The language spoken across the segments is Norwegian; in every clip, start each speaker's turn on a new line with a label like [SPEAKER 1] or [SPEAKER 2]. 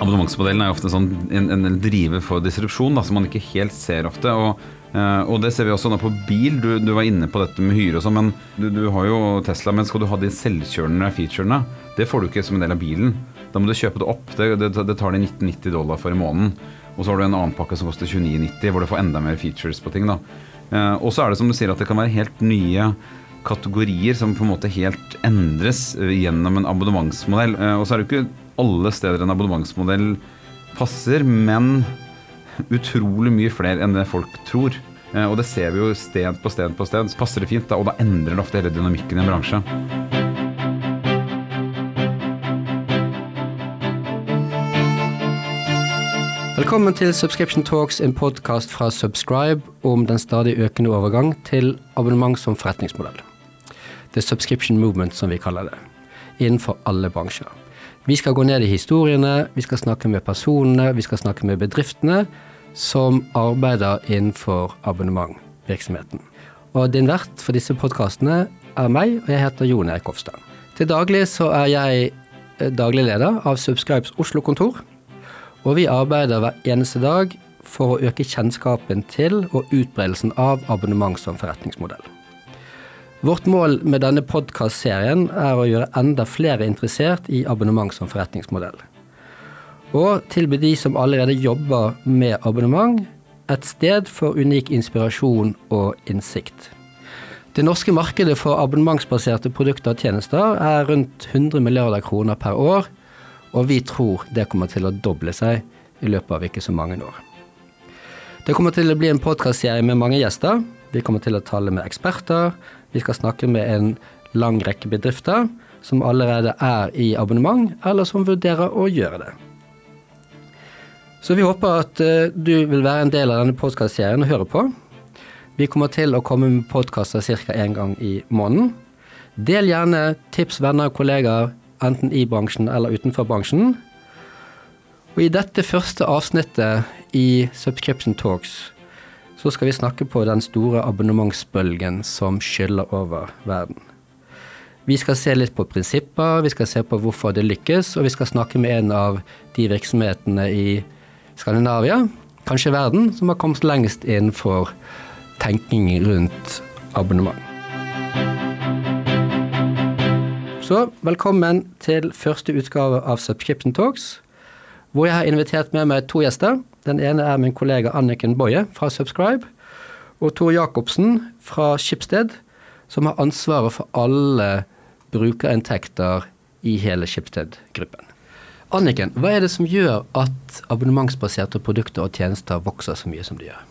[SPEAKER 1] abonnementsmodellen er ofte sånn en, en driver for disrupsjon da, som man ikke helt ser ofte. og Uh, og det ser vi også nå på bil. Du, du var inne på dette med hyre og sånn, men du, du, har jo Tesla. Men skal du ha de selvkjørende featurene, det får du ikke som en del av bilen. Da må du kjøpe det opp. Det, det, det tar de 1990 dollar for i måneden. Og så har du en annen pakke som koster 29,90, hvor du får enda mer features på ting. da. Uh, og så er det som du sier at det kan være helt nye kategorier som på en måte helt endres gjennom en abonnementsmodell. Og så er det ikke alle steder en abonnementsmodell passer, men utrolig mye flere enn det folk tror. Eh, og det ser vi jo sted på sted på sted. Så passer det fint, da, og da endrer det ofte hele dynamikken i en bransje.
[SPEAKER 2] Velkommen til Subscription Talks, en podkast fra Subscribe om den stadig økende overgang til abonnement som forretningsmodell. The Subscription Movement, som vi kaller det. Innenfor alle bransjer. Vi skal gå ned i historiene, vi skal snakke med personene, vi skal snakke med bedriftene som arbeider innenfor abonnementvirksomheten. Og din vert for disse podkastene er meg, og jeg heter Jon Erik Hofstad. Til daglig så er jeg eh, daglig leder av Subscribes Oslo-kontor, og vi arbeider hver eneste dag for å øke kjennskapen til og utbredelsen av abonnement som forretningsmodell. Vårt mål med denne podkastserien er å gjøre enda flere interessert i abonnement som forretningsmodell. Og tilby de som allerede jobber med abonnement, et sted for unik inspirasjon og innsikt. Det norske markedet for abonnementsbaserte produkter og tjenester er rundt 100 milliarder kroner per år, og vi tror det kommer til å doble seg i løpet av ikke så mange år. Det kommer til å bli en podkastserie med mange gjester. Vi kommer til å tale med eksperter, vi skal snakke med en lang rekke bedrifter som allerede er i abonnement, eller som vurderer å gjøre det. Så vi håper at uh, du vil være en del av denne podkastserien og høre på. Vi kommer til å komme med podkaster ca. én gang i måneden. Del gjerne tips, venner og kollegaer, enten i bransjen eller utenfor bransjen. Og i dette første avsnittet i Subscription Talks så skal vi snakke på den store abonnementsbølgen som skyller over verden. Vi skal se litt på prinsipper, vi skal se på hvorfor det lykkes, og vi skal snakke med en av de virksomhetene i Skandinavia, kanskje verden, som har kommet lengst innenfor tenking rundt abonnement. Så velkommen til første utgave av Subscription Talks, hvor jeg har invitert med meg to gjester. Den ene er min kollega Anniken Boje fra Subscribe, og Tor Jacobsen fra Skipsted, som har ansvaret for alle brukerinntekter i hele Skipsted-gruppen. Anniken, hva er det som gjør at abonnementsbaserte produkter og tjenester vokser så mye som de gjør?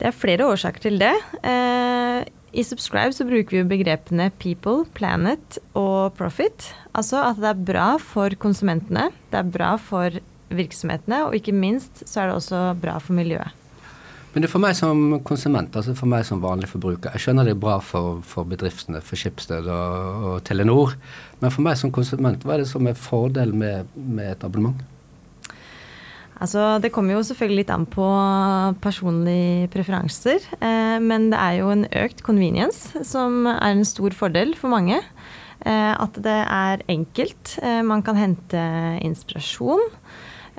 [SPEAKER 3] Det er flere årsaker til det. Eh, I Subscribe så bruker vi begrepene people, planet og profit. Altså at det er bra for konsumentene, det er bra for virksomhetene, og ikke minst så er det også bra for miljøet.
[SPEAKER 2] Men det er for meg som konsument, altså for meg som vanlig forbruker. Jeg skjønner det er bra for, for bedriftene, for Skipsted og, og, Telenor. Men for meg som konsument, hva er det som er fordelen med, med et abonnement?
[SPEAKER 3] Altså, det kommer jo selvfølgelig litt an på personlige preferanser. Eh, men det er jo en økt convenience som er en stor fordel for mange. Eh, at det er enkelt. Eh, man kan hente inspirasjon.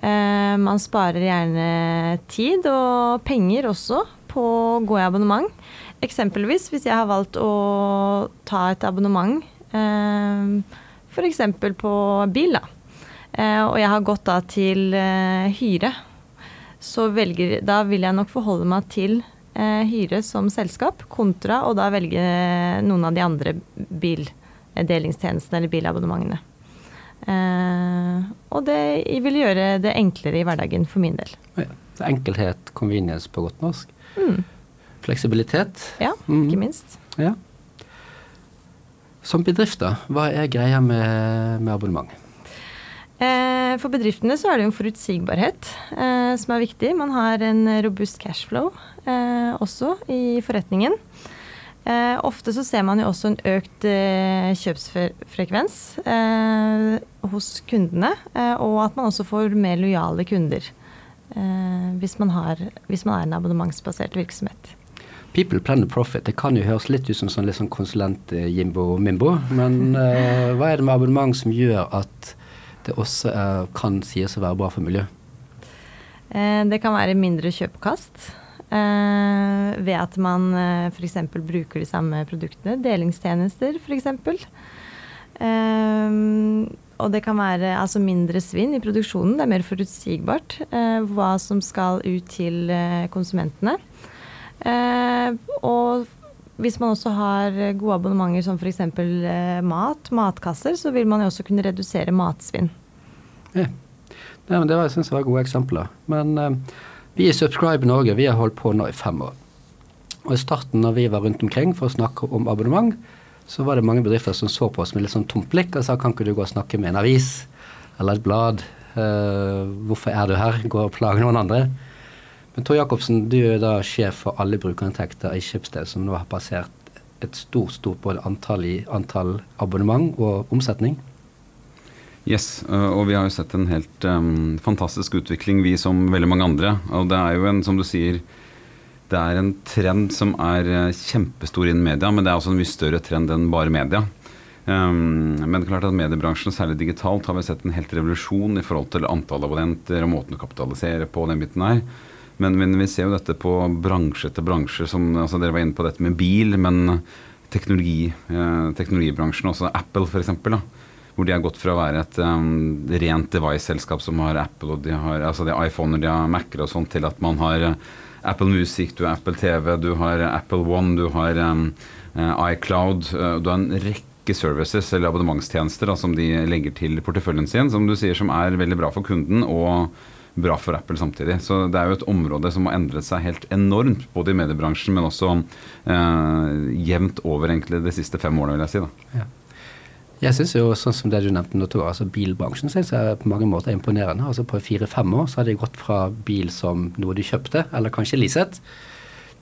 [SPEAKER 3] Eh, man sparer gjerne tid og penger også på å gå i abonnement. Eksempelvis hvis jeg har valgt å ta et abonnement eh, f.eks. på bil, da. Eh, og jeg har gått da til hyre. Så velger, da vil jeg nok forholde meg til hyre som selskap, kontra og da velge noen av de andre bildelingstjenestene eller bilabonnementene. Uh, og det vil gjøre det enklere i hverdagen for min del.
[SPEAKER 2] Ja, enkelhet, convenience på godt norsk. Mm. Fleksibilitet.
[SPEAKER 3] Ja, mm. ikke minst.
[SPEAKER 2] Ja. Som bedrifter, hva er greia med, med abonnement?
[SPEAKER 3] Eh, for bedriftene så er det jo en forutsigbarhet eh, som er viktig. Man har en robust cashflow også i forretningen. Eh, ofte så ser man jo også en økt eh, kjøpsfrekvens eh, hos kundene, eh, og at man også får mer lojale kunder eh, hvis man, har, hvis, man er en abonnementsbasert virksomhet.
[SPEAKER 2] People plan the profit. Det kan jo høres litt ut som sånn, sånn konsulent-jimbo-mimbo, men eh, hva er det med abonnement som gjør at det også kan sies å være bra for miljøet?
[SPEAKER 3] Eh, det kan være mindre kjøpekast. Eh, ved at man eh, f.eks. bruker de samme produktene. Delingstjenester, f.eks. Eh, og det kan være altså, mindre svinn i produksjonen. Det er mer forutsigbart eh, hva som skal ut til eh, konsumentene. Eh, og hvis man også har gode abonnementer som f.eks. Eh, mat, matkasser, så vil man jo også kunne redusere matsvinn.
[SPEAKER 2] Ja. Nei, det var, jeg var gode eksempler. Men eh, vi i Subscribe Norge vi har holdt på nå i fem år. Og I starten når vi var rundt omkring for å snakke om abonnement, så var det mange bedrifter som så på oss med litt sånn tomt blikk og sa kan ikke du gå og snakke med en avis eller et blad? Uh, hvorfor er du her? Gå og plage noen andre? Men Tor Jacobsen, du er da sjef for alle brukerinntekter i Schibsted, som nå har passert et stort stort både antall, i, antall abonnement og omsetning.
[SPEAKER 1] Yes, og vi har jo sett en helt um, fantastisk utvikling, vi som veldig mange andre. Og det er jo en, som du sier, det er en trend som er kjempestor innen media, men det er også en mye større trend enn bare media. Um, men klart at mediebransjen, særlig digitalt, har vi sett en helt revolusjon i forhold til antall abonnenter og måten å kapitalisere på den biten her. Men, men, vi ser jo dette på bransje etter bransje. som altså Dere var inne på dette med bil, men teknologi, eh, teknologibransjen, også Apple f.eks. Hvor de har gått fra å være et um, rent device-selskap som har Apple og de har altså de har iPhoner, de har Mac-er og sånt, til at man har uh, Apple Music, du har Apple TV, du har Apple One, du har um, uh, iCloud. du har en rekke services eller abonnementstjenester da, som de legger til porteføljen sin, som du sier som er veldig bra for kunden. og bra for Apple samtidig. Så det er jo et område som har endret seg helt enormt, både i mediebransjen, men også eh, jevnt over egentlig de siste fem årene, vil jeg si. da. Ja.
[SPEAKER 2] Jeg syns jo, sånn som det du nevnte nå, altså bilbransjen synes jeg på mange måter er imponerende. Altså På fire-fem år så har de gått fra bil som noe du kjøpte, eller kanskje leaset,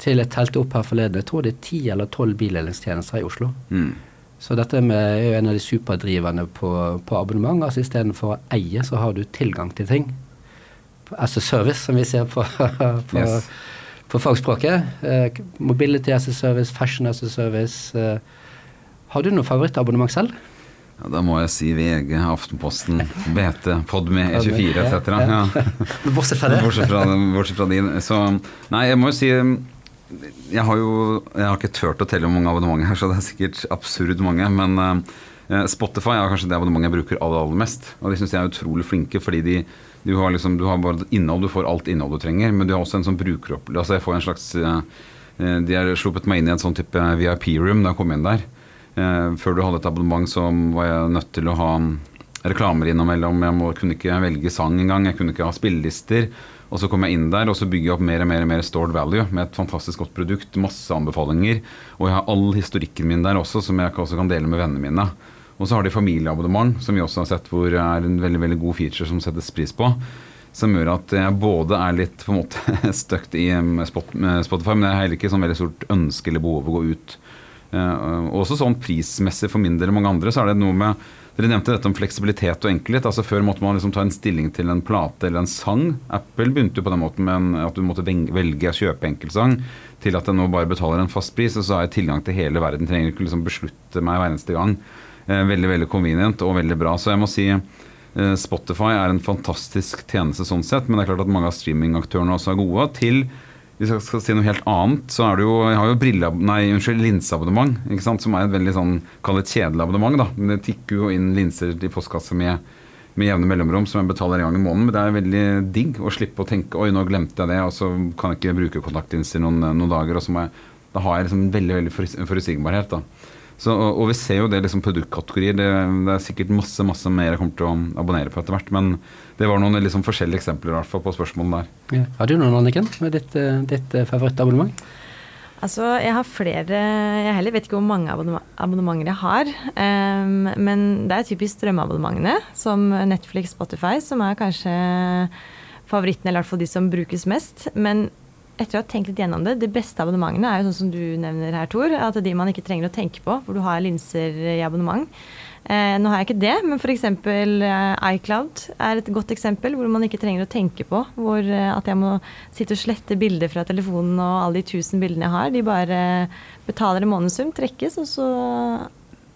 [SPEAKER 2] til jeg telte opp her forleden. Jeg tror det er ti eller tolv bildelingstjenester i Oslo. Mm. Så dette med, er jo en av de superdriverne på, på abonnement. altså Istedenfor å eie, så har du tilgang til ting as a service, som vi ser på, på, yes. på fagspråket. Uh, mobility as a service, fashion as a service. Uh, har du noe favorittabonnement selv?
[SPEAKER 1] Ja, da må jeg si VG, Aftenposten, BT, Podme, E24 etc. Ja.
[SPEAKER 2] Bortsett fra det?
[SPEAKER 1] Bortsett fra, bortsett fra din. Så nei, jeg må jo si jeg har jo jeg har ikke turt å telle hvor mange abonnementer her, så det er sikkert absurd mange. Men uh, Spotify er kanskje det abonnementet jeg bruker aller, aller mest. Og de syns jeg er utrolig flinke, fordi de du har, liksom, du har bare innhold, du får alt innhold du trenger, men du har også en sånn brukeropplevelse. Altså jeg får en slags uh, De har sluppet meg inn i en sånn type VIP-room da jeg kom inn der. Uh, før du hadde et abonnement så var jeg nødt til å ha reklamer innimellom. Jeg må, kunne ikke velge sang engang. Jeg kunne ikke ha spillelister. Og så kom jeg inn der og så bygger jeg opp mer og mer, og mer stored value med et fantastisk godt produkt, masse anbefalinger. Og jeg har all historikken min der også, som jeg også kan dele med vennene mine. Og så har de familieabonnement, som vi også har sett hvor er en veldig veldig god feature som settes pris på. Som gjør at jeg både er litt på en måte støkt i Spotify, men jeg har heller ikke sånn veldig stort ønske eller behov å gå ut. Uh, også sånn prismessig for min del mange andre, så er det noe med dere nevnte dette om fleksibilitet og enkelhet. altså Før måtte man liksom ta en stilling til en plate eller en sang. Apple begynte jo på den måten med at du måtte velge å kjøpe enkeltsang, til at jeg nå bare betaler en fast pris, og så har jeg tilgang til hele verden. Trenger ikke liksom beslutte meg hver eneste gang. Eh, veldig veldig convenient og veldig bra. Så jeg må si eh, Spotify er en fantastisk tjeneste sånn sett, men det er klart at mange av streamingaktørene også er gode. Til hvis jeg skal si noe helt annet, så er det jo Jeg har jo brille, nei, unnskyld, linseabonnement, ikke sant, som er et veldig sånn Kall det kjedelig abonnement, da. Men det tikker jo inn linser i postkassa med, med jevne mellomrom som jeg betaler en gang i måneden. Men det er veldig digg å slippe å tenke Oi, nå glemte jeg det, og så kan jeg ikke bruke kontaktlinser noen, noen dager. Og så må jeg Da har jeg liksom veldig, veldig forutsigbarhet, da. Så, og, vi ser jo det liksom produktkategorier. Det, det, er sikkert masse masse mer jeg kommer til å abonnere på etter hvert. Men det var noen liksom forskjellige eksempler i hvert fall på spørsmålene der.
[SPEAKER 2] Ja. Har du noen, Anniken, med ditt, eh, ditt eh, favorittabonnement?
[SPEAKER 3] Altså, jeg har flere Jeg heller vet ikke hvor mange abonnementer jeg har. Um, men det er typisk strømabonnementene, som Netflix, Spotify, som er kanskje favorittene, eller i hvert fall de som brukes mest. Men etter å ha tenkt litt gjennom det, de beste abonnementene er jo sånn som du nevner her, Tor. At de man ikke trenger å tenke på, hvor du har linser i abonnement. Eh, nå har jeg ikke det, men f.eks. Eh, iCloud er et godt eksempel hvor man ikke trenger å tenke på hvor, eh, at jeg må sitte og slette bilder fra telefonen og alle de tusen bildene jeg har. De bare betaler en månedssum, trekkes, og så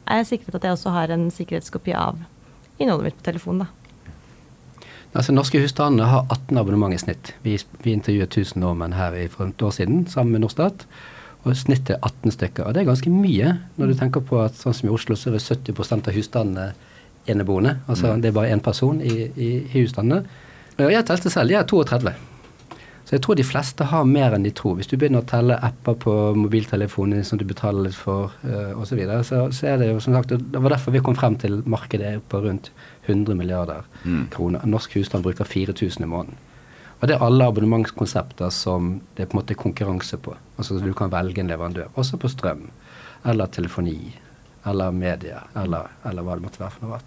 [SPEAKER 3] er jeg sikret at jeg også har en sikkerhetskopi av innholdet mitt på telefonen. da.
[SPEAKER 2] Altså, Norske husstander har 18 abonnement i snitt. Vi, vi intervjuet 1000 nordmenn her for et år siden sammen med Norstat. Og snittet er 18 stykker. Og det er ganske mye når du tenker på at sånn som i Oslo så er det 70% av husstandene eneboende. Altså mm. det er bare én person i, i, i husstandene. Og jeg telte selv, jeg er 32. Så jeg tror de fleste har mer enn de tror. Hvis du begynner å telle apper på mobiltelefonen som du betaler litt for uh, osv., så, videre, så så er det jo som sagt Det var derfor vi kom frem til markedet på rundt 100 milliarder mm. kroner. Norsk husstand bruker 4000 i måneden. Og det er alle abonnementskonsepter som det er på en måte konkurranse på. Altså du kan velge en leverandør. Også på strøm. Eller telefoni. Eller media. Eller, eller hva det måtte være for noe.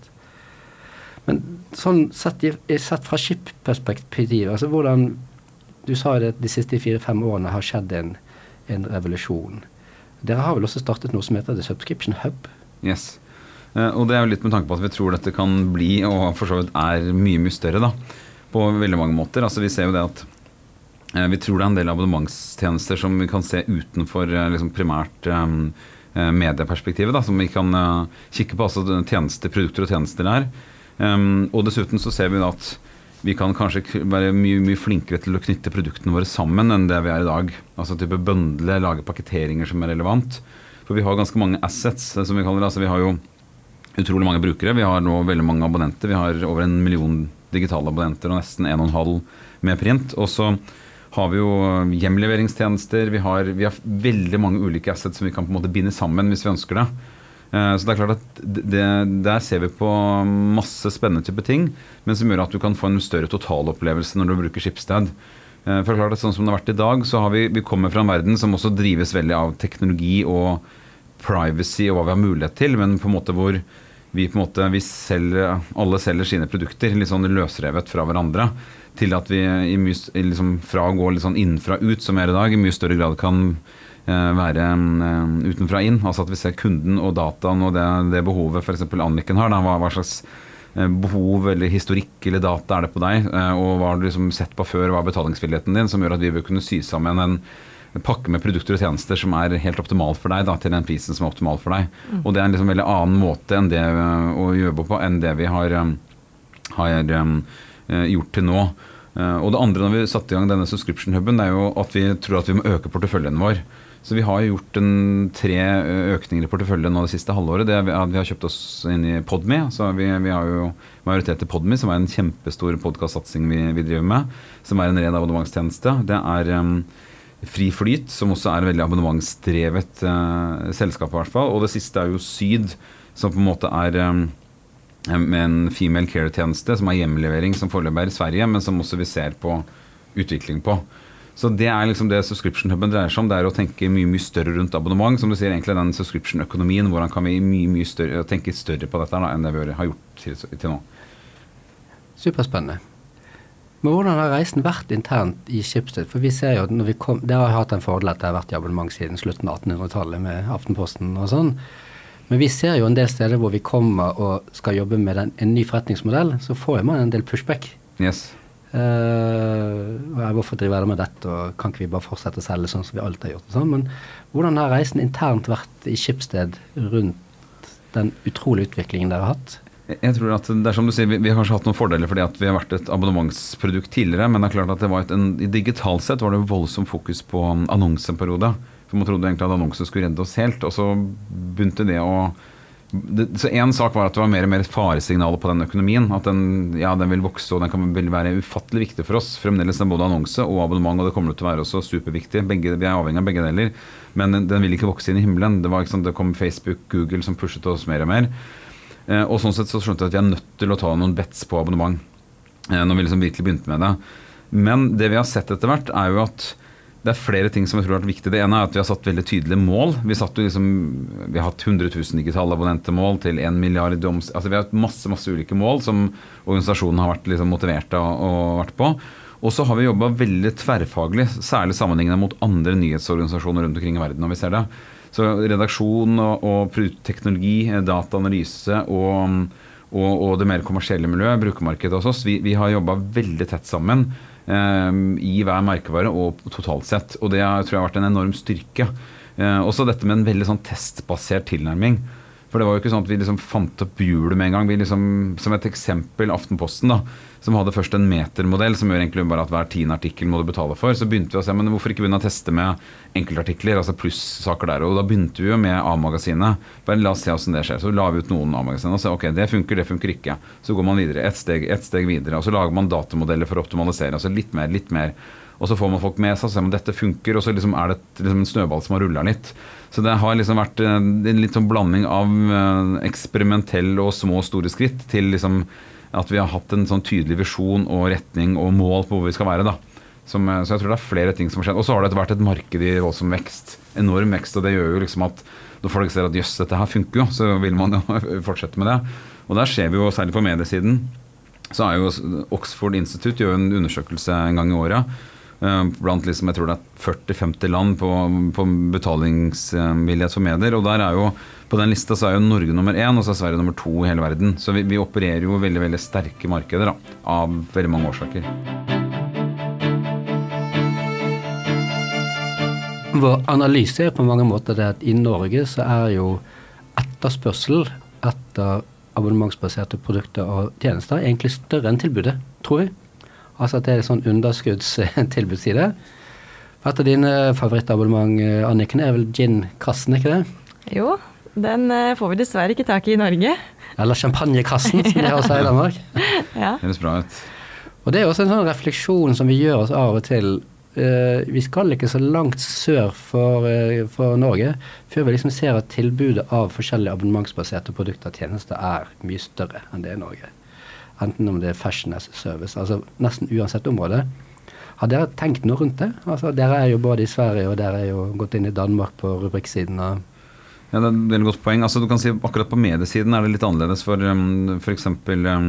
[SPEAKER 2] Men sånn sett, sett fra skip-perspektiv, altså hvordan Du sa at de siste fire-fem årene har skjedd en, en, revolusjon. Dere har vel også startet noe som heter The Subscription Hub?
[SPEAKER 1] Yes. Uh, og det er jo litt med tanke på at vi tror dette kan bli, og for så vidt er, mye, mye større, da på veldig mange måter. Altså, vi ser jo det at eh, vi tror det er en del abonnementstjenester som vi kan se utenfor eh, liksom primært um, medieperspektivet, da, som vi kan uh, kikke på. altså tjenester, Produkter og tjenester der. Um, og dessuten så ser vi da at vi kan kanskje være mye, mye, flinkere til å knytte produktene våre sammen enn det vi er i dag. Altså type bøndle, lage pakketteringer som er relevant. For vi har ganske mange assets, som vi kaller det. Altså vi har jo utrolig mange brukere. Vi har nå veldig mange abonnenter. Vi har over en million digitale abonnenter og nesten 1,5 med print. Og så har vi jo hjemleveringstjenester. Vi har, vi har, veldig mange ulike assets som vi kan på en måte binde sammen hvis vi ønsker det. Eh, så det er klart at det, Der ser vi på masse spennende type ting, men som gjør at du kan få en større totalopplevelse når du bruker Skipsted. Eh, for det er klart at sånn som det har vært i dag, så har vi, vi kommer fra en verden som også drives veldig av teknologi og privacy og hva vi har mulighet til, men på en måte hvor vi på en måte, selger, alle selger sine produkter litt sånn løsrevet fra hverandre. Til at vi mye, liksom, fra å gå litt sånn innenfra ut, som vi er i dag, i mye større grad kan være uh, utenfra inn. Altså at vi ser kunden og dataen og det, det behovet f.eks. Anniken har. Da, hva, hva, slags uh, behov eller historikk eller data er det på deg? og hva har du liksom sett på før, hva er betalingsvilligheten din, som gjør at vi bør kunne sy sammen en pakke med produkter og tjenester som er helt optimal for deg, da, til den prisen som er optimal for deg. Mm. Og det er en liksom veldig annen måte enn det å jobbe på enn det vi har, har gjort til nå. Og det andre når vi satte i gang denne subscription-huben, er jo at vi tror at vi må øke porteføljen vår. Så vi har gjort en, tre økninger i porteføljen nå det siste halvåret. Det er at vi har kjøpt oss inn i Podme. Så vi, vi har jo majoritet i Podme, som er en kjempestor podkastsatsing vi, vi, driver med. Som er en ren abonnementstjeneste. Det er um, Fri Flyt, som også er en veldig abonnementsdrevet uh, selskap. I hvert fall. Og det siste er jo Syd, som på en måte er um, med en female care-tjeneste som er hjemlevering, som foreløpig er i Sverige, men som også vi ser på utvikling på. Så det er liksom det subscription huben dreier seg om. Det er å tenke mye mye større rundt abonnement. Som du sier, egentlig den subscription-økonomien. Hvordan kan vi mye mye større, tenke større på dette da, enn det vi har gjort til, til nå.
[SPEAKER 2] Superspennende. Men hvordan har reisen vært internt i Schibsted? For vi ser jo at når vi kom, Dere har hatt en fordel at det har vært i abonnement siden slutten av 1800-tallet med Aftenposten og sånn. Men vi ser jo en del steder hvor vi kommer og skal jobbe med en, en ny forretningsmodell, så får man en del pushback.
[SPEAKER 1] Yes.
[SPEAKER 2] Uh, hvorfor driver dere med dette, og kan ikke vi bare fortsette å selge sånn som vi alltid har gjort? Sånn? Men hvordan har reisen internt vært i Schibsted rundt den utrolige utviklingen dere har hatt?
[SPEAKER 1] Jeg tror at det er som du sier, vi, vi, har kanskje hatt noen fordeler fordi vi har vært et abonnementsprodukt tidligere, men det er klart at det var et, en, digitalt sett var det voldsomt fokus på annonseperiode. For Man trodde egentlig at annonser skulle redde oss helt, og så begynte det å det, så Én sak var at det var mer og mer faresignaler på den økonomien. At den, ja, den vil vokse og den kan vil være ufattelig viktig for oss. Fremdeles er både annonse og abonnement, og det kommer til å være også superviktig. Begge, vi er avhengig av begge deler. Men den, den vil ikke vokse inn i himmelen. Det, var, sant, det kom Facebook, Google som pushet oss mer og mer. Eh, og sånn sett så skjønte jeg at vi er nødt til å ta noen bets på abonnement. Eh, når vi liksom virkelig begynte med det. Men det vi har sett etter hvert, er jo at det er flere ting som jeg tror har vært viktig. Det ene er at vi har satt veldig tydelige mål. Vi, liksom, vi har hatt 100 000 digitale abonnentemål til 1 milliard altså Vi har hatt masse masse ulike mål som organisasjonen har vært liksom motivert av og vært på. Og så har vi jobba veldig tverrfaglig, særlig sammenlignet mot andre nyhetsorganisasjoner rundt omkring i verden. når vi ser det. Så redaksjon og, og teknologi, dataanalyse og, og, og, det mer kommersielle miljøet, brukermarkedet hos oss, vi, vi har jobba veldig tett sammen i hver merkevare og totalt sett. Og det tror jeg har vært en enorm styrke. Eh, også dette med en veldig sånn testbasert tilnærming. For det var jo ikke sånn at vi liksom fant opp hjulet med en gang. Vi liksom, som et eksempel Aftenposten, da, som hadde først en metermodell som gjør egentlig bare at hver tiende artikkel må du betale for. Så begynte vi å se men hvorfor ikke begynne å teste med enkeltartikler, altså plussaker der. Og da begynte vi jo med A-magasinet. Bare la oss se åssen det skjer. Så la vi ut noen A-magasiner og se ok, det funker, det funker ikke. Så går man videre, ett steg, et steg videre. Og så lager man datamodeller for å optimalisere. Altså litt mer, litt mer. Og så får man folk med seg og ser om dette funker, og så liksom er det liksom en snøball som har rulla litt. Så det har liksom vært eh, en litt sånn blanding av eh, eksperimentell og små og store skritt til liksom at vi har hatt en sånn tydelig visjon og retning og mål på hvor vi skal være. da. Som, eh, så jeg tror det er flere ting som har skjedd. Og så har det vært et marked i voldsom vekst. Enorm vekst. Og det gjør jo liksom at når folk ser at jøss, dette her funker jo, så vil man jo fortsette med det. Og der ser vi jo, særlig på mediesiden, så er jo Oxford Institute gjør en undersøkelse en gang i året blant liksom, jeg tror det er 40-50 land på, på betalingsvillighet for medier. Og der er jo, på den lista så er jo Norge nummer én, og så er Sverige nummer to i hele verden. Så vi, vi opererer jo veldig veldig sterke markeder da, av veldig mange årsaker.
[SPEAKER 2] Vår analyse er på mange måter det at i Norge så er jo etterspørsel etter abonnementsbaserte produkter og tjenester egentlig større enn tilbudet, tror vi. Altså at det er en sånn underskuddstilbudsside. Et av dine favorittabonnement, eh, Anniken, er vel gin-kassen, ikke det?
[SPEAKER 3] Jo, den eh, får vi dessverre ikke tak i i Norge.
[SPEAKER 2] Eller champagnekassen, som de også sier i Danmark.
[SPEAKER 3] ja.
[SPEAKER 1] Det høres bra ut.
[SPEAKER 2] Og det er også en sånn refleksjon som vi gjør oss av og til. Uh, vi skal ikke så langt sør for, uh, for, Norge før vi liksom ser at tilbudet av forskjellige abonnementsbaserte produkter og tjenester er mye større enn det er i Norge enten om det er fashion as service, altså nesten uansett område. Har dere tenkt noe rundt det? Altså, dere er jo både i Sverige og dere er jo gått inn i Danmark på rubrikksiden. av
[SPEAKER 1] ja, det er et veldig godt poeng. Altså, du kan si Akkurat på mediesiden er det litt annerledes. For um, f.eks. Um,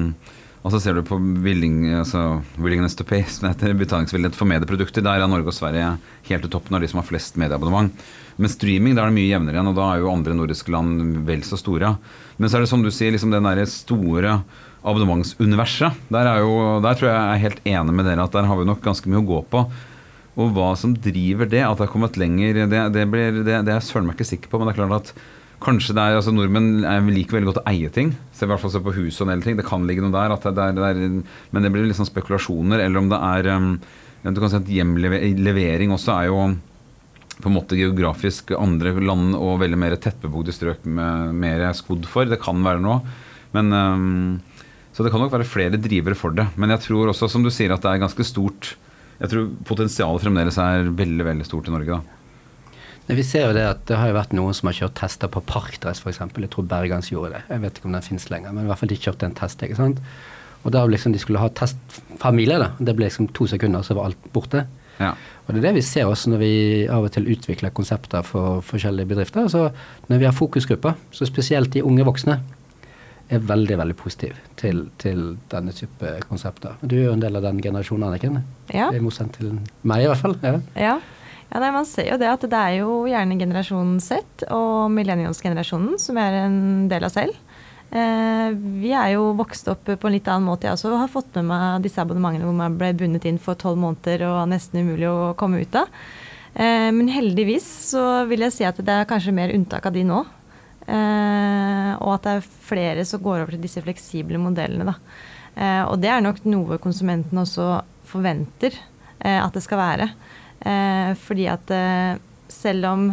[SPEAKER 1] altså ser du på willing, altså, willingness to pay, som heter betalingsvillighet for medieprodukter, der er Norge og Sverige helt i toppen av de som har flest medieabonnement. Men streaming der er det mye jevnere igjen, og da er jo andre nordiske land vel så store. Men så er det som du sier, liksom den der store abonnementsuniverset. Der, jo, der tror jeg jeg er helt enig med dere at der har vi nok ganske mye å gå på. Og hva som driver det, at det har kommet lenger, det, det, blir, det, det er jeg søren meg ikke sikker på. Men det er klart at kanskje det er, altså Nordmenn liker veldig godt å eie ting. Se, i hvert fall se på hus og en del ting. Det kan ligge noe der. Det er, er, men det blir sånn spekulasjoner. Eller om det er um, Du kan si at hjemlevering også er jo på en måte geografisk andre land og veldig mer tettbebodde strøk med mer skodd for. Det kan være noe. Men um, så det kan nok være flere drivere for det. Men jeg tror også, som du sier, at det er ganske stort Jeg tror potensialet fremdeles er veldig veldig stort i Norge. da.
[SPEAKER 2] Vi ser jo det at det har jo vært noen som har kjørt tester på Parkdress f.eks. Jeg tror Bergans gjorde det. Jeg vet ikke om den finnes lenger, men i hvert fall de kjørte en test. ikke sant? Og da liksom de skulle ha testfamilie, da. Det ble liksom to sekunder, så var alt borte.
[SPEAKER 1] Ja.
[SPEAKER 2] Og det er det vi ser også når vi av og til utvikler konsepter for forskjellige bedrifter. Så når vi har fokusgrupper, så spesielt de unge voksne, er veldig veldig positiv til, til, denne type konsepter. Du er jo en del av den generasjonen, Anniken.
[SPEAKER 3] Ja.
[SPEAKER 2] I motsetning til meg, i hvert fall. Ja.
[SPEAKER 3] ja. ja nei, man ser jo det at det er jo gjerne generasjonen Z og millenniumsgenerasjonen som er en del av selv. Eh, vi er jo vokst opp på en litt annen måte. Jeg også har fått med meg disse abonnementene hvor man ble bundet inn for tolv måneder og nesten umulig å komme ut av. Eh, men heldigvis så vil jeg si at det er kanskje mer unntak av de nå. Eh, og at det er flere som går over til disse fleksible modellene. Eh, og det er nok noe konsumenten også forventer eh, at det skal være. Fordi at selv om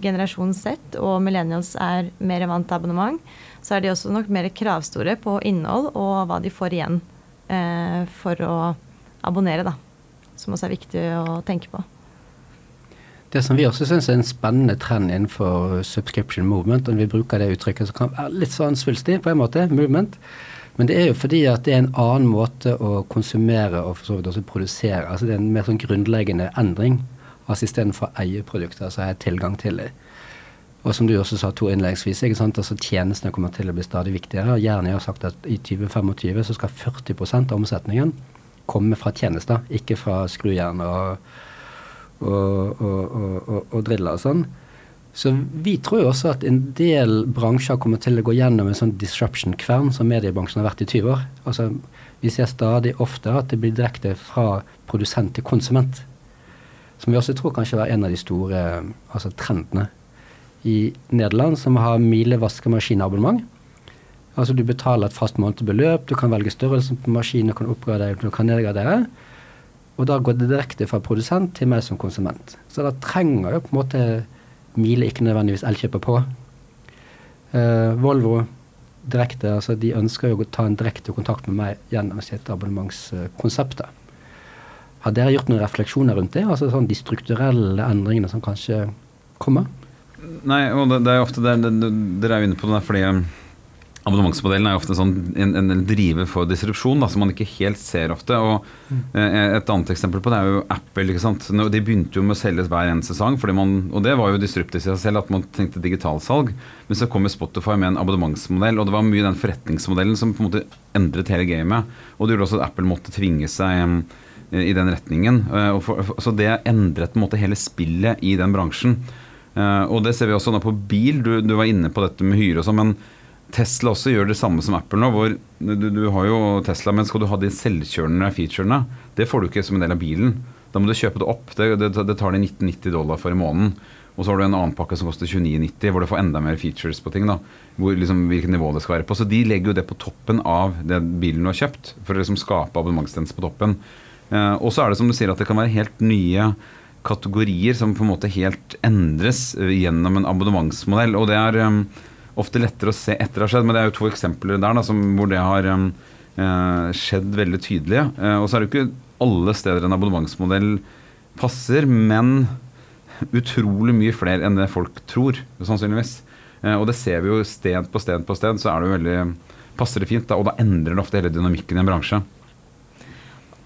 [SPEAKER 3] generasjon Z og millennials er mer vant til abonnement, så er de også nok mer kravstore på innhold og hva de får igjen eh, for å abonnere, da. Som også er viktig å tenke på.
[SPEAKER 2] Det som vi også syns er en spennende trend innenfor subscription movement, og vi bruker det uttrykket som kan være litt sånn svulstig på en måte, movement, men det er jo fordi at det er en annen måte å konsumere og for så vidt også produsere. altså Det er en mer sånn grunnleggende endring. altså Istedenfor å eie produkter, så har jeg tilgang til det. Og som du også sa to innleggsvis, ikke sant? altså tjenestene kommer til å bli stadig viktigere. Jernia har sagt at i 2025 så skal 40% av omsetningen komme fra tjenester, ikke fra skrujern og og, og, og, og drilla og sånn. Så vi tror jo også at en del bransjer kommer til å gå gjennom en sånn disruption-kvern som mediebransjen har vært i 20 år. Altså, vi ser stadig ofte at det blir direkte fra produsent til konsument. Som vi også tror kanskje var en av de store altså trendene i Nederland som har Mile vaskemaskinabonnement. Altså du betaler et fast månedsbeløp, du kan velge størrelsen på maskinen, du kan oppgradere, du kan nedgradere. Og da går det direkte fra produsent til meg som konsument. Så da trenger jo på en måte Miele ikke nødvendigvis Elkjøper på. Uh, Volvo direkte, altså de ønsker jo å ta en direkte kontakt med meg gjennom sitt abonnementskonsept. Har dere gjort noen refleksjoner rundt det? Altså sånn de strukturelle endringene som kanskje kommer?
[SPEAKER 1] Nei, og det, det er ofte det, det, Dere er inne på det fordi abonnementsmodellen er ofte sånn en, en driver for disrupsjon da, som man ikke helt ser ofte. og eh, Et annet eksempel på det er jo Apple. ikke sant? De begynte jo med å selges hver eneste sang, man, og det var jo disruptivt i seg selv at man tenkte digitalsalg. Men så kom Spotify med en abonnementsmodell, og det var mye den forretningsmodellen som på en måte endret hele gamet. Og det gjorde også at Apple måtte tvinge seg eh, i den retningen. Eh, så det endret på en måte hele spillet i den bransjen. Og det ser vi også nå på bil. Du, du var inne på dette med hyre og sånn. men Tesla også gjør det samme som Apple nå. hvor Du, du har jo Tesla, men skal du ha de selvkjørende featurene, det får du ikke som en del av bilen. Da må du kjøpe det opp. Det, det, det tar de 1990 dollar for i måneden. Og så har du en annen pakke som koster 29,90, hvor du får enda mer features på ting. da, hvor liksom, Hvilket nivå det skal være på. Så de legger jo det på toppen av det bilen du har kjøpt, for å liksom skape abonnementstjeneste på toppen. Eh, og så er det som du sier at det kan være helt nye kategorier som på en måte helt endres gjennom en abonnementsmodell. og det er... Um, ofte lettere å se etter det har skjedd. Men det er jo to eksempler der da, som, hvor det har um, uh, skjedd veldig tydelig. Uh, og så er det jo ikke alle steder en abonnementsmodell passer, men utrolig mye flere enn det folk tror, sannsynligvis. Uh, og det ser vi jo sted på sted på sted, så er det jo veldig passer det fint. Da, og da endrer det ofte hele dynamikken i en bransje.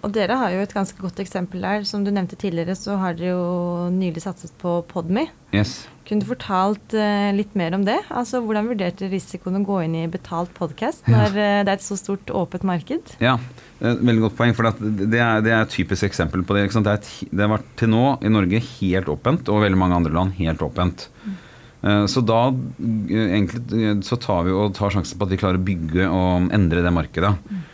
[SPEAKER 3] Og dere har jo et ganske godt eksempel der. Som du nevnte tidligere, så har dere jo nylig satset på Podme.
[SPEAKER 1] Yes.
[SPEAKER 3] Kunne du fortalt uh, litt mer om det? Altså, Hvordan vurderte risikoen å gå inn i betalt podkast når ja. uh, det er et så stort åpent marked?
[SPEAKER 1] Ja, Veldig godt poeng. for Det er, det er et typisk eksempel på det. Det, er et, det har vært til nå i Norge helt åpent, og veldig mange andre land helt åpent. Mm. Uh, så da egentlig, så tar vi og tar sjansen på at vi klarer å bygge og endre det markedet. Mm.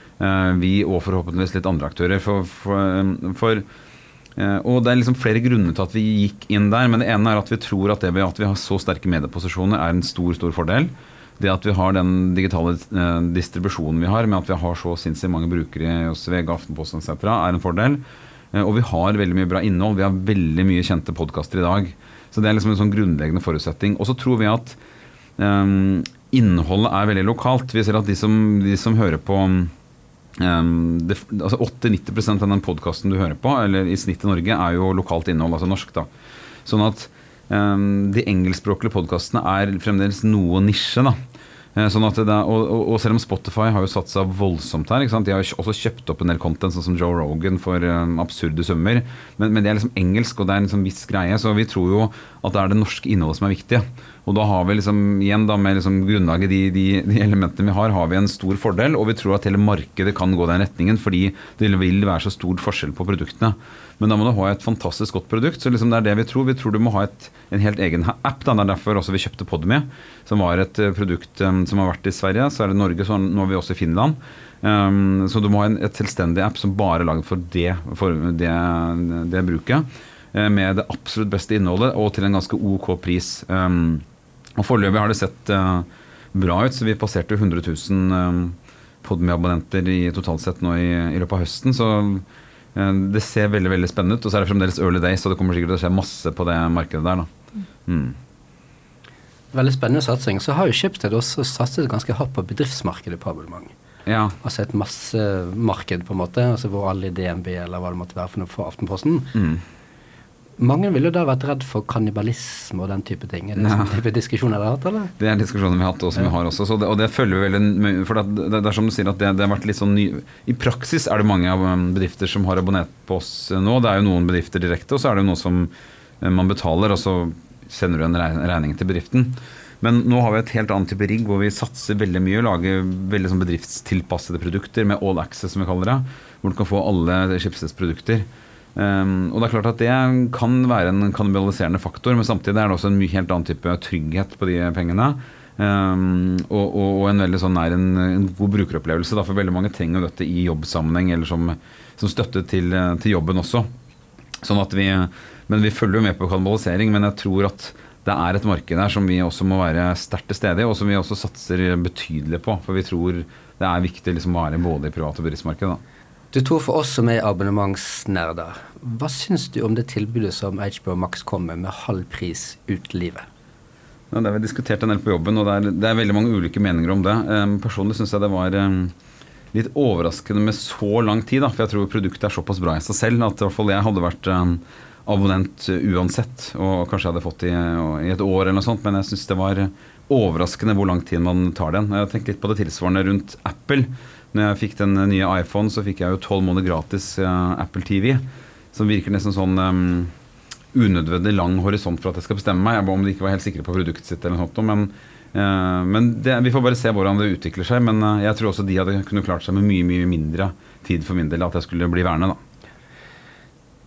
[SPEAKER 1] vi og forhåpentligvis litt andre aktører. For, for, for Eh, og Det er liksom flere grunner til at vi gikk inn der. Men det ene er at vi tror at det ved at vi har så sterke medieposisjoner, er en stor stor fordel. Det at vi har den digitale eh, distribusjonen vi har, med at vi har så sinnssykt mange brukere hos VG, Aftenposten etc., er en fordel. Eh, og vi har veldig mye bra innhold. Vi har veldig mye kjente podkaster i dag. Så det er liksom en sånn grunnleggende forutsetning. Og så tror vi at um, innholdet er veldig lokalt. Vi ser at de som, de som hører på altså 80-90% av den podkasten du hører på, eller i snitt i Norge, er jo lokalt innhold, altså norsk. da. Sånn at um, de engelskspråklige podkastene er fremdeles noe nisje. da. Uh, sånn det, og, og, selv om Spotify har jo satsa voldsomt her, de har jo også kjøpt opp en del content, sånn som Joe Rogan, for um, absurde summer. Men, men, det er liksom engelsk, og det er en liksom viss greie, så vi tror jo at det er det norske innholdet som er viktig. Og da har vi liksom, igjen da med liksom grunnlaget de, de, de, elementene vi har, har vi en stor fordel. Og vi tror at hele markedet kan gå den retningen, fordi det vil være så stor forskjell på produktene. Men da må du ha et fantastisk godt produkt. så liksom det er det Vi tror Vi tror du må ha et, en helt egen app. Da. Det er derfor også vi kjøpte Podme, som var et eh, produkt um, som har vært i Sverige. Så er det Norge, så nå er vi også i Finland. Um, så du må ha en, et selvstendig app som bare er lagd for det, for det, det bruket. Uh, med det absolutt beste innholdet og til en ganske ok pris. Um, og Foreløpig har det sett uh, bra ut, så vi passerte 100 000 um, Podme-abonnenter i totalt sett nå i, i, løpet av høsten. Så det ser veldig veldig spennende ut. Og så er det fremdeles early days, så det kommer sikkert til å skje masse på det markedet der. da. Mm.
[SPEAKER 2] Veldig spennende satsing. Så har jo Schibsted også satset ganske hardt på bedriftsmarkedet på abonnement.
[SPEAKER 1] Ja.
[SPEAKER 2] Altså et massemarked, på en måte, altså hvor alle i DNB eller hva det måtte være for noe for Aftenposten. Mm. Mange ville jo da vært redd for kannibalisme og den type ting. Er det ja. sånn type diskusjoner dere har hatt, eller?
[SPEAKER 1] Det er diskusjoner vi har hatt, og som ja. vi har også. Det, og det følger vi veldig For det, det, er som du sier at det, det, har vært litt sånn ny I praksis er det mange av um, bedrifter som har abonnert på oss nå. Det er jo noen bedrifter direkte, og så er det jo noe som eh, man betaler, og så sender du en regning til bedriften. Men nå har vi et helt annet type rigg hvor vi satser veldig mye. Lager veldig sånn bedriftstilpassede produkter med all access, som vi kaller det. Hvor du kan få alle Schibsteds produkter. Um, og det er klart at det kan være en kannibaliserende faktor, men samtidig er det også en mye helt annen type trygghet på de pengene. Um, og, og, en veldig sånn nær en, en god brukeropplevelse. Da, for veldig mange trenger dette i jobbsammenheng eller som, som støtte til, til, jobben også. Sånn at vi, men vi følger jo med på kannibalisering, men jeg tror at det er et marked der som vi også må være sterkt til stede i, og som vi også satser betydelig på. For vi tror det er viktig liksom, å være både i privat- og bedriftsmarkedet.
[SPEAKER 2] Du tror for oss som er abonnementsnerder, hva syns du om det tilbudet som HBO Max kommer med halv pris ut livet?
[SPEAKER 1] Ja, det har vi diskutert en del på jobben, og det er, det er veldig mange ulike meninger om det. Um, personlig syns jeg det var um, litt overraskende med så lang tid, da, for jeg tror produktet er såpass bra i seg selv at i hvert fall jeg hadde vært um, abonnent uansett, og kanskje jeg hadde fått det i, i, et år eller noe sånt, men jeg syns det var overraskende hvor lang tid man tar den. Jeg har tenkt litt på det tilsvarende rundt Apple. Når jeg fikk den nye iPhone, så fikk jeg jo tolv måneder gratis uh, Apple TV, som virker nesten sånn um, unødvendig lang horisont for at jeg skal bestemme meg. Jeg om de ikke var helt sikre på produktet sitt eller noe sånt, men Uh, men det, vi får bare se hvordan det utvikler seg. Men uh, jeg tror også de hadde kunne klart seg med mye mye mindre tid for min del at jeg skulle bli værende. da.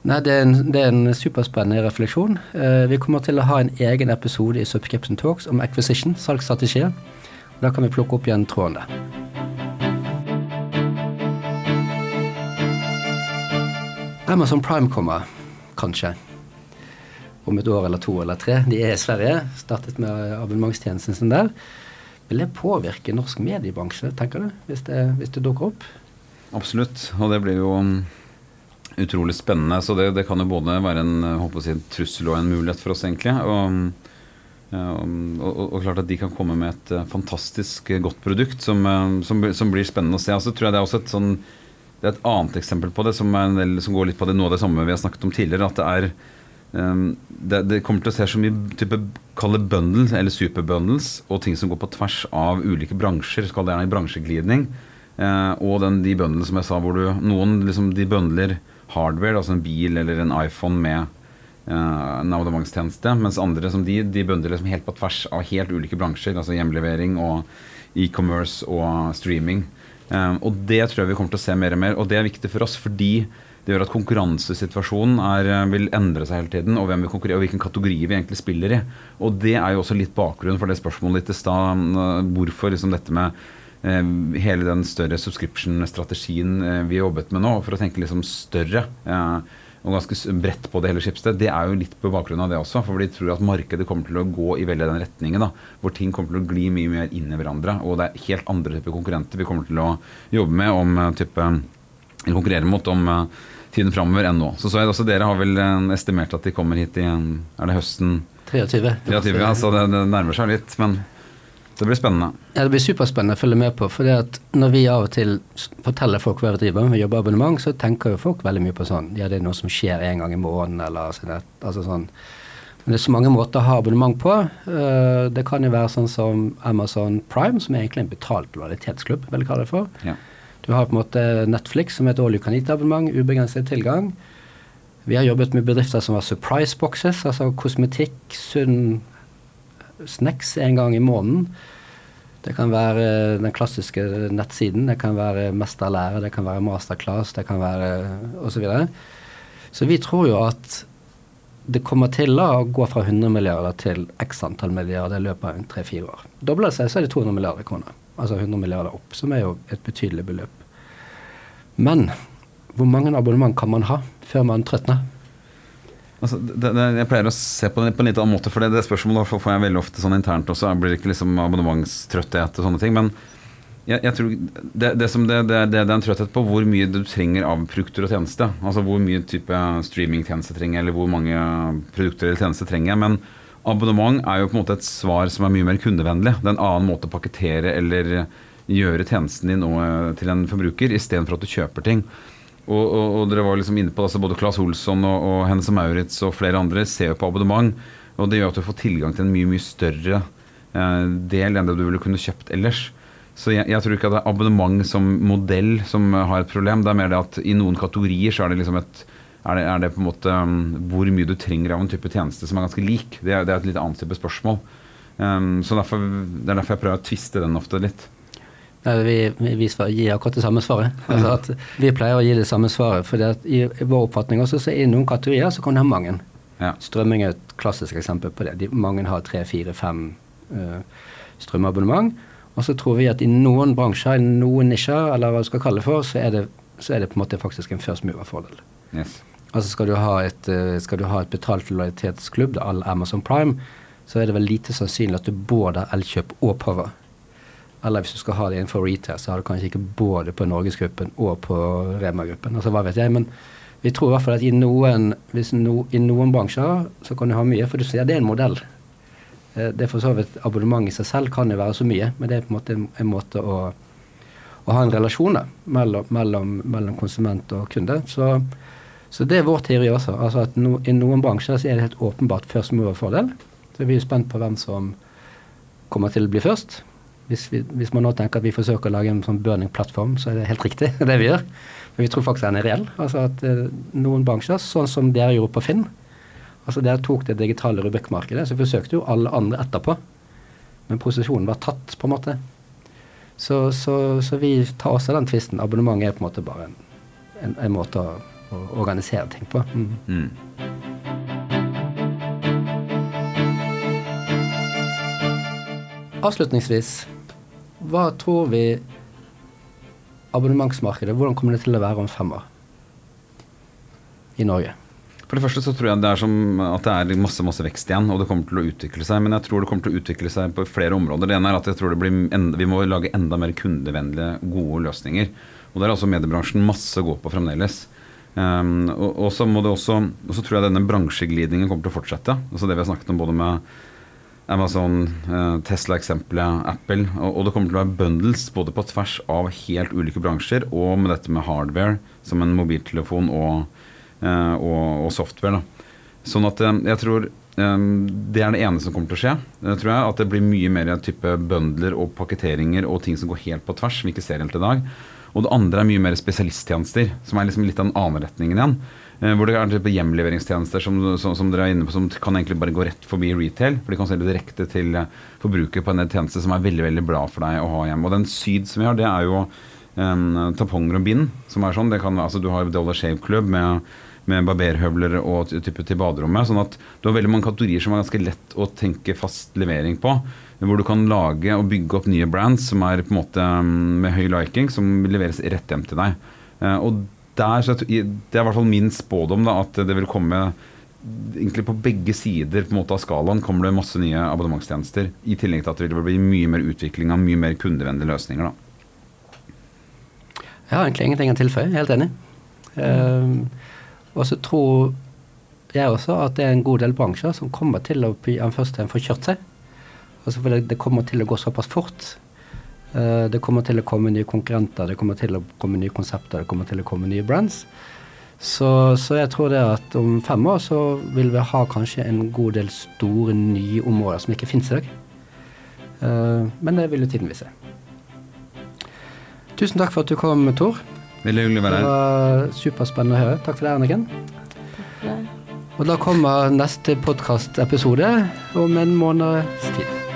[SPEAKER 2] Nei, det er, en, det er en superspennende refleksjon. Uh, vi kommer til å ha en egen episode i Subscription Talks om acquisition, salgsstrategier. Da kan vi plukke opp igjen tråden Amazon Prime kommer, kanskje. Om et år eller to eller tre. De er i Sverige. Startet med abonnementstjenesten sin der. Vil det påvirke norsk mediebransje, tenker du, hvis det, hvis det dukker opp?
[SPEAKER 1] Absolutt. Og det blir jo utrolig spennende. Så det, det kan jo både være en, si, trussel og en mulighet for oss, egentlig. Og, og, og, og, klart at de kan komme med et eh, fantastisk godt produkt som, eh, som, som blir spennende å se. Altså tror jeg Det er også et sånn det er et annet eksempel på det som, del, som går litt på det, noe av det samme vi har snakket om tidligere. At det er um, det, det, kommer til å se så mye type kalle bundles eller superbundles og ting som går på tvers av ulike bransjer. Skal det være en bransjeglidning. Uh, og den, de bundlene som jeg sa, hvor du Noen liksom de bundler hardware, altså en bil eller en iPhone med uh, en abonnementstjeneste. Mens andre som de, de bundler liksom helt på tvers av helt ulike bransjer. Altså hjemlevering og e-commerce og streaming. Um, og det tror jeg vi kommer til å se mer og mer. Og det er viktig for oss fordi det gjør at konkurransesituasjonen er, vil endre seg hele tiden, og, og hvilken kategori vi egentlig spiller i. Og det er jo også litt bakgrunnen for det spørsmålet ditt i stad. Hvorfor liksom dette med Eh, hele den større subscription-strategien eh, vi jobbet med nå, for å tenke liksom større og ganske bredt på det hele Schibsted, det er jo litt på bakgrunn av det også. For de tror at markedet kommer til å gå i veldig den retningen. da, Hvor ting kommer til å gli mye mer inn i hverandre. Og det er helt andre typer konkurrenter vi kommer til å jobbe med om eh, type eller konkurrere mot om tiden framover enn nå. Så så jeg også dere har vel estimert at de kommer hit i er det høsten
[SPEAKER 2] 23.
[SPEAKER 1] 23 ja, så det, det nærmer seg litt. men det blir spennende.
[SPEAKER 2] Ja, det blir superspennende å følge med på. For når vi av og til forteller folk hva vi driver med, jobber abonnement, så tenker jo folk veldig mye på sånn Ja, det er noe som skjer en gang i måneden, eller sånn. Altså sånn. Men det er så mange måter å ha abonnement på. Uh, det kan jo være sånn som Amazon Prime, som er egentlig en betalt lojalitetsklubb, vil jeg kalle det for. Ja. Du har på en måte Netflix, som er et all you can eat-abonnement, ubegrenset tilgang. Vi har jobbet med bedrifter som har surprise boxes, altså kosmetikk, sunn snacks en gang i måneden. Det kan være den klassiske nettsiden, det kan være mesterlære, det kan være masterclass, det kan være osv. Så, videre. så vi tror jo at det kommer til å gå fra 100 milliarder til x antall milliarder i løpet av tre-fire år. Dobler det seg, så er det 200 milliarder kroner. Altså 100 milliarder opp, som er jo et betydelig beløp. Men hvor mange abonnement kan man ha før man trøtner?
[SPEAKER 1] Altså, det, det, jeg pleier å se på det på en litt annen måte, for det, det spørsmålet får jeg veldig ofte sånn internt også. Jeg blir ikke liksom abonnementstrøtthet og sånne ting. Men jeg, jeg tror det, det, som det, er en trøtthet på hvor mye du trenger av produkter og tjeneste. Altså hvor mye type streamingtjeneste trenger eller hvor mange produkter eller tjenester trenger. Men abonnement er jo på en måte et svar som er mye mer kundevennlig. Det er en annen måte å pakkettere eller gjøre tjenesten din til en forbruker, istedenfor at du kjøper ting. Og, og, og, dere var liksom inne på altså Både Claes Olsson og, og Hennes Maurits og flere andre ser jo på abonnement. Og det gjør at du får tilgang til en mye mye større eh, del enn det du ville kunne kjøpt ellers. Så jeg, jeg, tror ikke at det er abonnement som modell som har et problem. Det er mer det at i noen kategorier så er det liksom et er det, er det på en måte um, hvor mye du trenger av en type tjeneste som er ganske lik. Det er, det er et litt annet type spørsmål. Um, så derfor, Det er derfor jeg prøver å tviste den ofte litt.
[SPEAKER 2] Vi, vi gir akkurat det samme svaret. Altså vi pleier å gi det samme svaret. For i, i vår oppfatning også, så er det noen kategorier så kan du ha mange. Ja. Strømming er et klassisk eksempel på det. De, mange har tre, fire, fem uh, strømabonnement. Og så tror vi at i noen bransjer, i noen nisjer, eller hva du skal kalle det for, så er det, så er det på en måte faktisk en first mover-fordel. Yes. Altså skal du ha et, uh, skal du ha et betalt lojalitetsklubb, all Amazon Prime, så er det vel lite sannsynlig at du både har Elkjøp og Power. Eller hvis du skal ha det innenfor retail, så har du kanskje ikke både på Norgesgruppen og på Rema-gruppen. Altså hva vet jeg, men vi tror i hvert fall at i noen, no, i noen bransjer så kan du ha mye, for du ser det er en modell. Eh, det er for så vidt Abonnement i seg selv kan jo være så mye, men det er på en måte en, måte å, å, ha en relasjon mellom, mellom, mellom, konsument og kunde. Så, så, det er vår teori også. altså at no, I noen bransjer så er det helt åpenbart first mover-fordel. Så vi er spent på hvem som kommer til å bli først. Hvis, vi, hvis, man nå tenker at vi forsøker å lage en sånn burning-plattform, så er det helt riktig, det vi gjør. Men vi tror faktisk den er reell. Altså at eh, noen bransjer, sånn som dere gjorde på Finn altså Dere tok det digitale Rubik-markedet, så forsøkte jo alle andre etterpå. Men posisjonen var tatt, på en måte. Så, så, så vi tar også den tvisten. Abonnement er på en måte bare en, en, en måte å, å, organisere ting på. Mm. Mm. Avslutningsvis, hva tror vi abonnementsmarkedet Hvordan kommer det til å være om fem år i Norge?
[SPEAKER 1] For det første så tror jeg det er som at det er masse masse vekst igjen, og det kommer til å utvikle seg. Men jeg tror det kommer til å utvikle seg på flere områder. Det ene er at jeg tror det blir enda, vi må lage enda mer kundevennlige, gode løsninger. Og der er altså mediebransjen masse å gå på fremdeles. Um, og, og, så må det også, og så tror jeg denne bransjeglidningen kommer til å fortsette. Altså det vi har snakket om både med Amazon, eh, Tesla-eksempelet, Apple. Og, det kommer til å være bundles både på tvers av helt ulike bransjer og med dette med hardware, som en mobiltelefon og, eh, og, og software. Da. Sånn at eh, jeg tror det er det ene som kommer til å skje. Det tror jeg At det blir mye mer type bundler og pakketteringer og ting som går helt på tvers, som vi ikke ser helt i dag. Og det andre er mye mer spesialisttjenester, som er liksom litt av den annen retningen igjen. Eh, hvor det er hjemleveringstjenester som, som, som, dere er inne på, som kan egentlig bare gå rett forbi retail. For de kan selge direkte til eh, forbruker på en tjeneste som er veldig veldig bra for deg å ha hjemme. Og den syd som vi har, det er jo um, tamponger og bind. som er sånn, kan, altså Du har Dollar Shave Club med, med barberhøvler og type til baderommet. sånn at du har veldig mange kategorier som er ganske lett å tenke fast levering på. Hvor du kan lage og bygge opp nye brands som er på en måte med høy liking, som leveres rett hjem til deg. Uh, og der, så det er i hvert fall min spådom da, at det vil komme egentlig på begge sider på en måte av skalaen kommer det masse nye abonnementstjenester. I tillegg til at det vil bli mye mer utvikling av mye mer kundevennlige løsninger. da.
[SPEAKER 2] Jeg har egentlig ingenting å tilføye. Helt enig. Mm. Uh, og så tror jeg også at det er en god del bransjer som kommer til å først få kjørt seg. Altså for det, kommer til å gå såpass fort det kommer til å komme nye konkurrenter, det kommer til å komme nye konsepter, det kommer til å komme nye brands. Så, så, jeg tror det at om fem år så vil vi ha kanskje en god del store, nye områder som ikke finnes i dag. Uh, men det vil jo tiden vise. Tusen takk for at du kom, Tor.
[SPEAKER 1] Veldig hyggelig å være
[SPEAKER 2] her. Det var superspennende å høre. Takk for det, Anniken. Takk for det. Og da kommer neste podkastepisode om en måneds tid.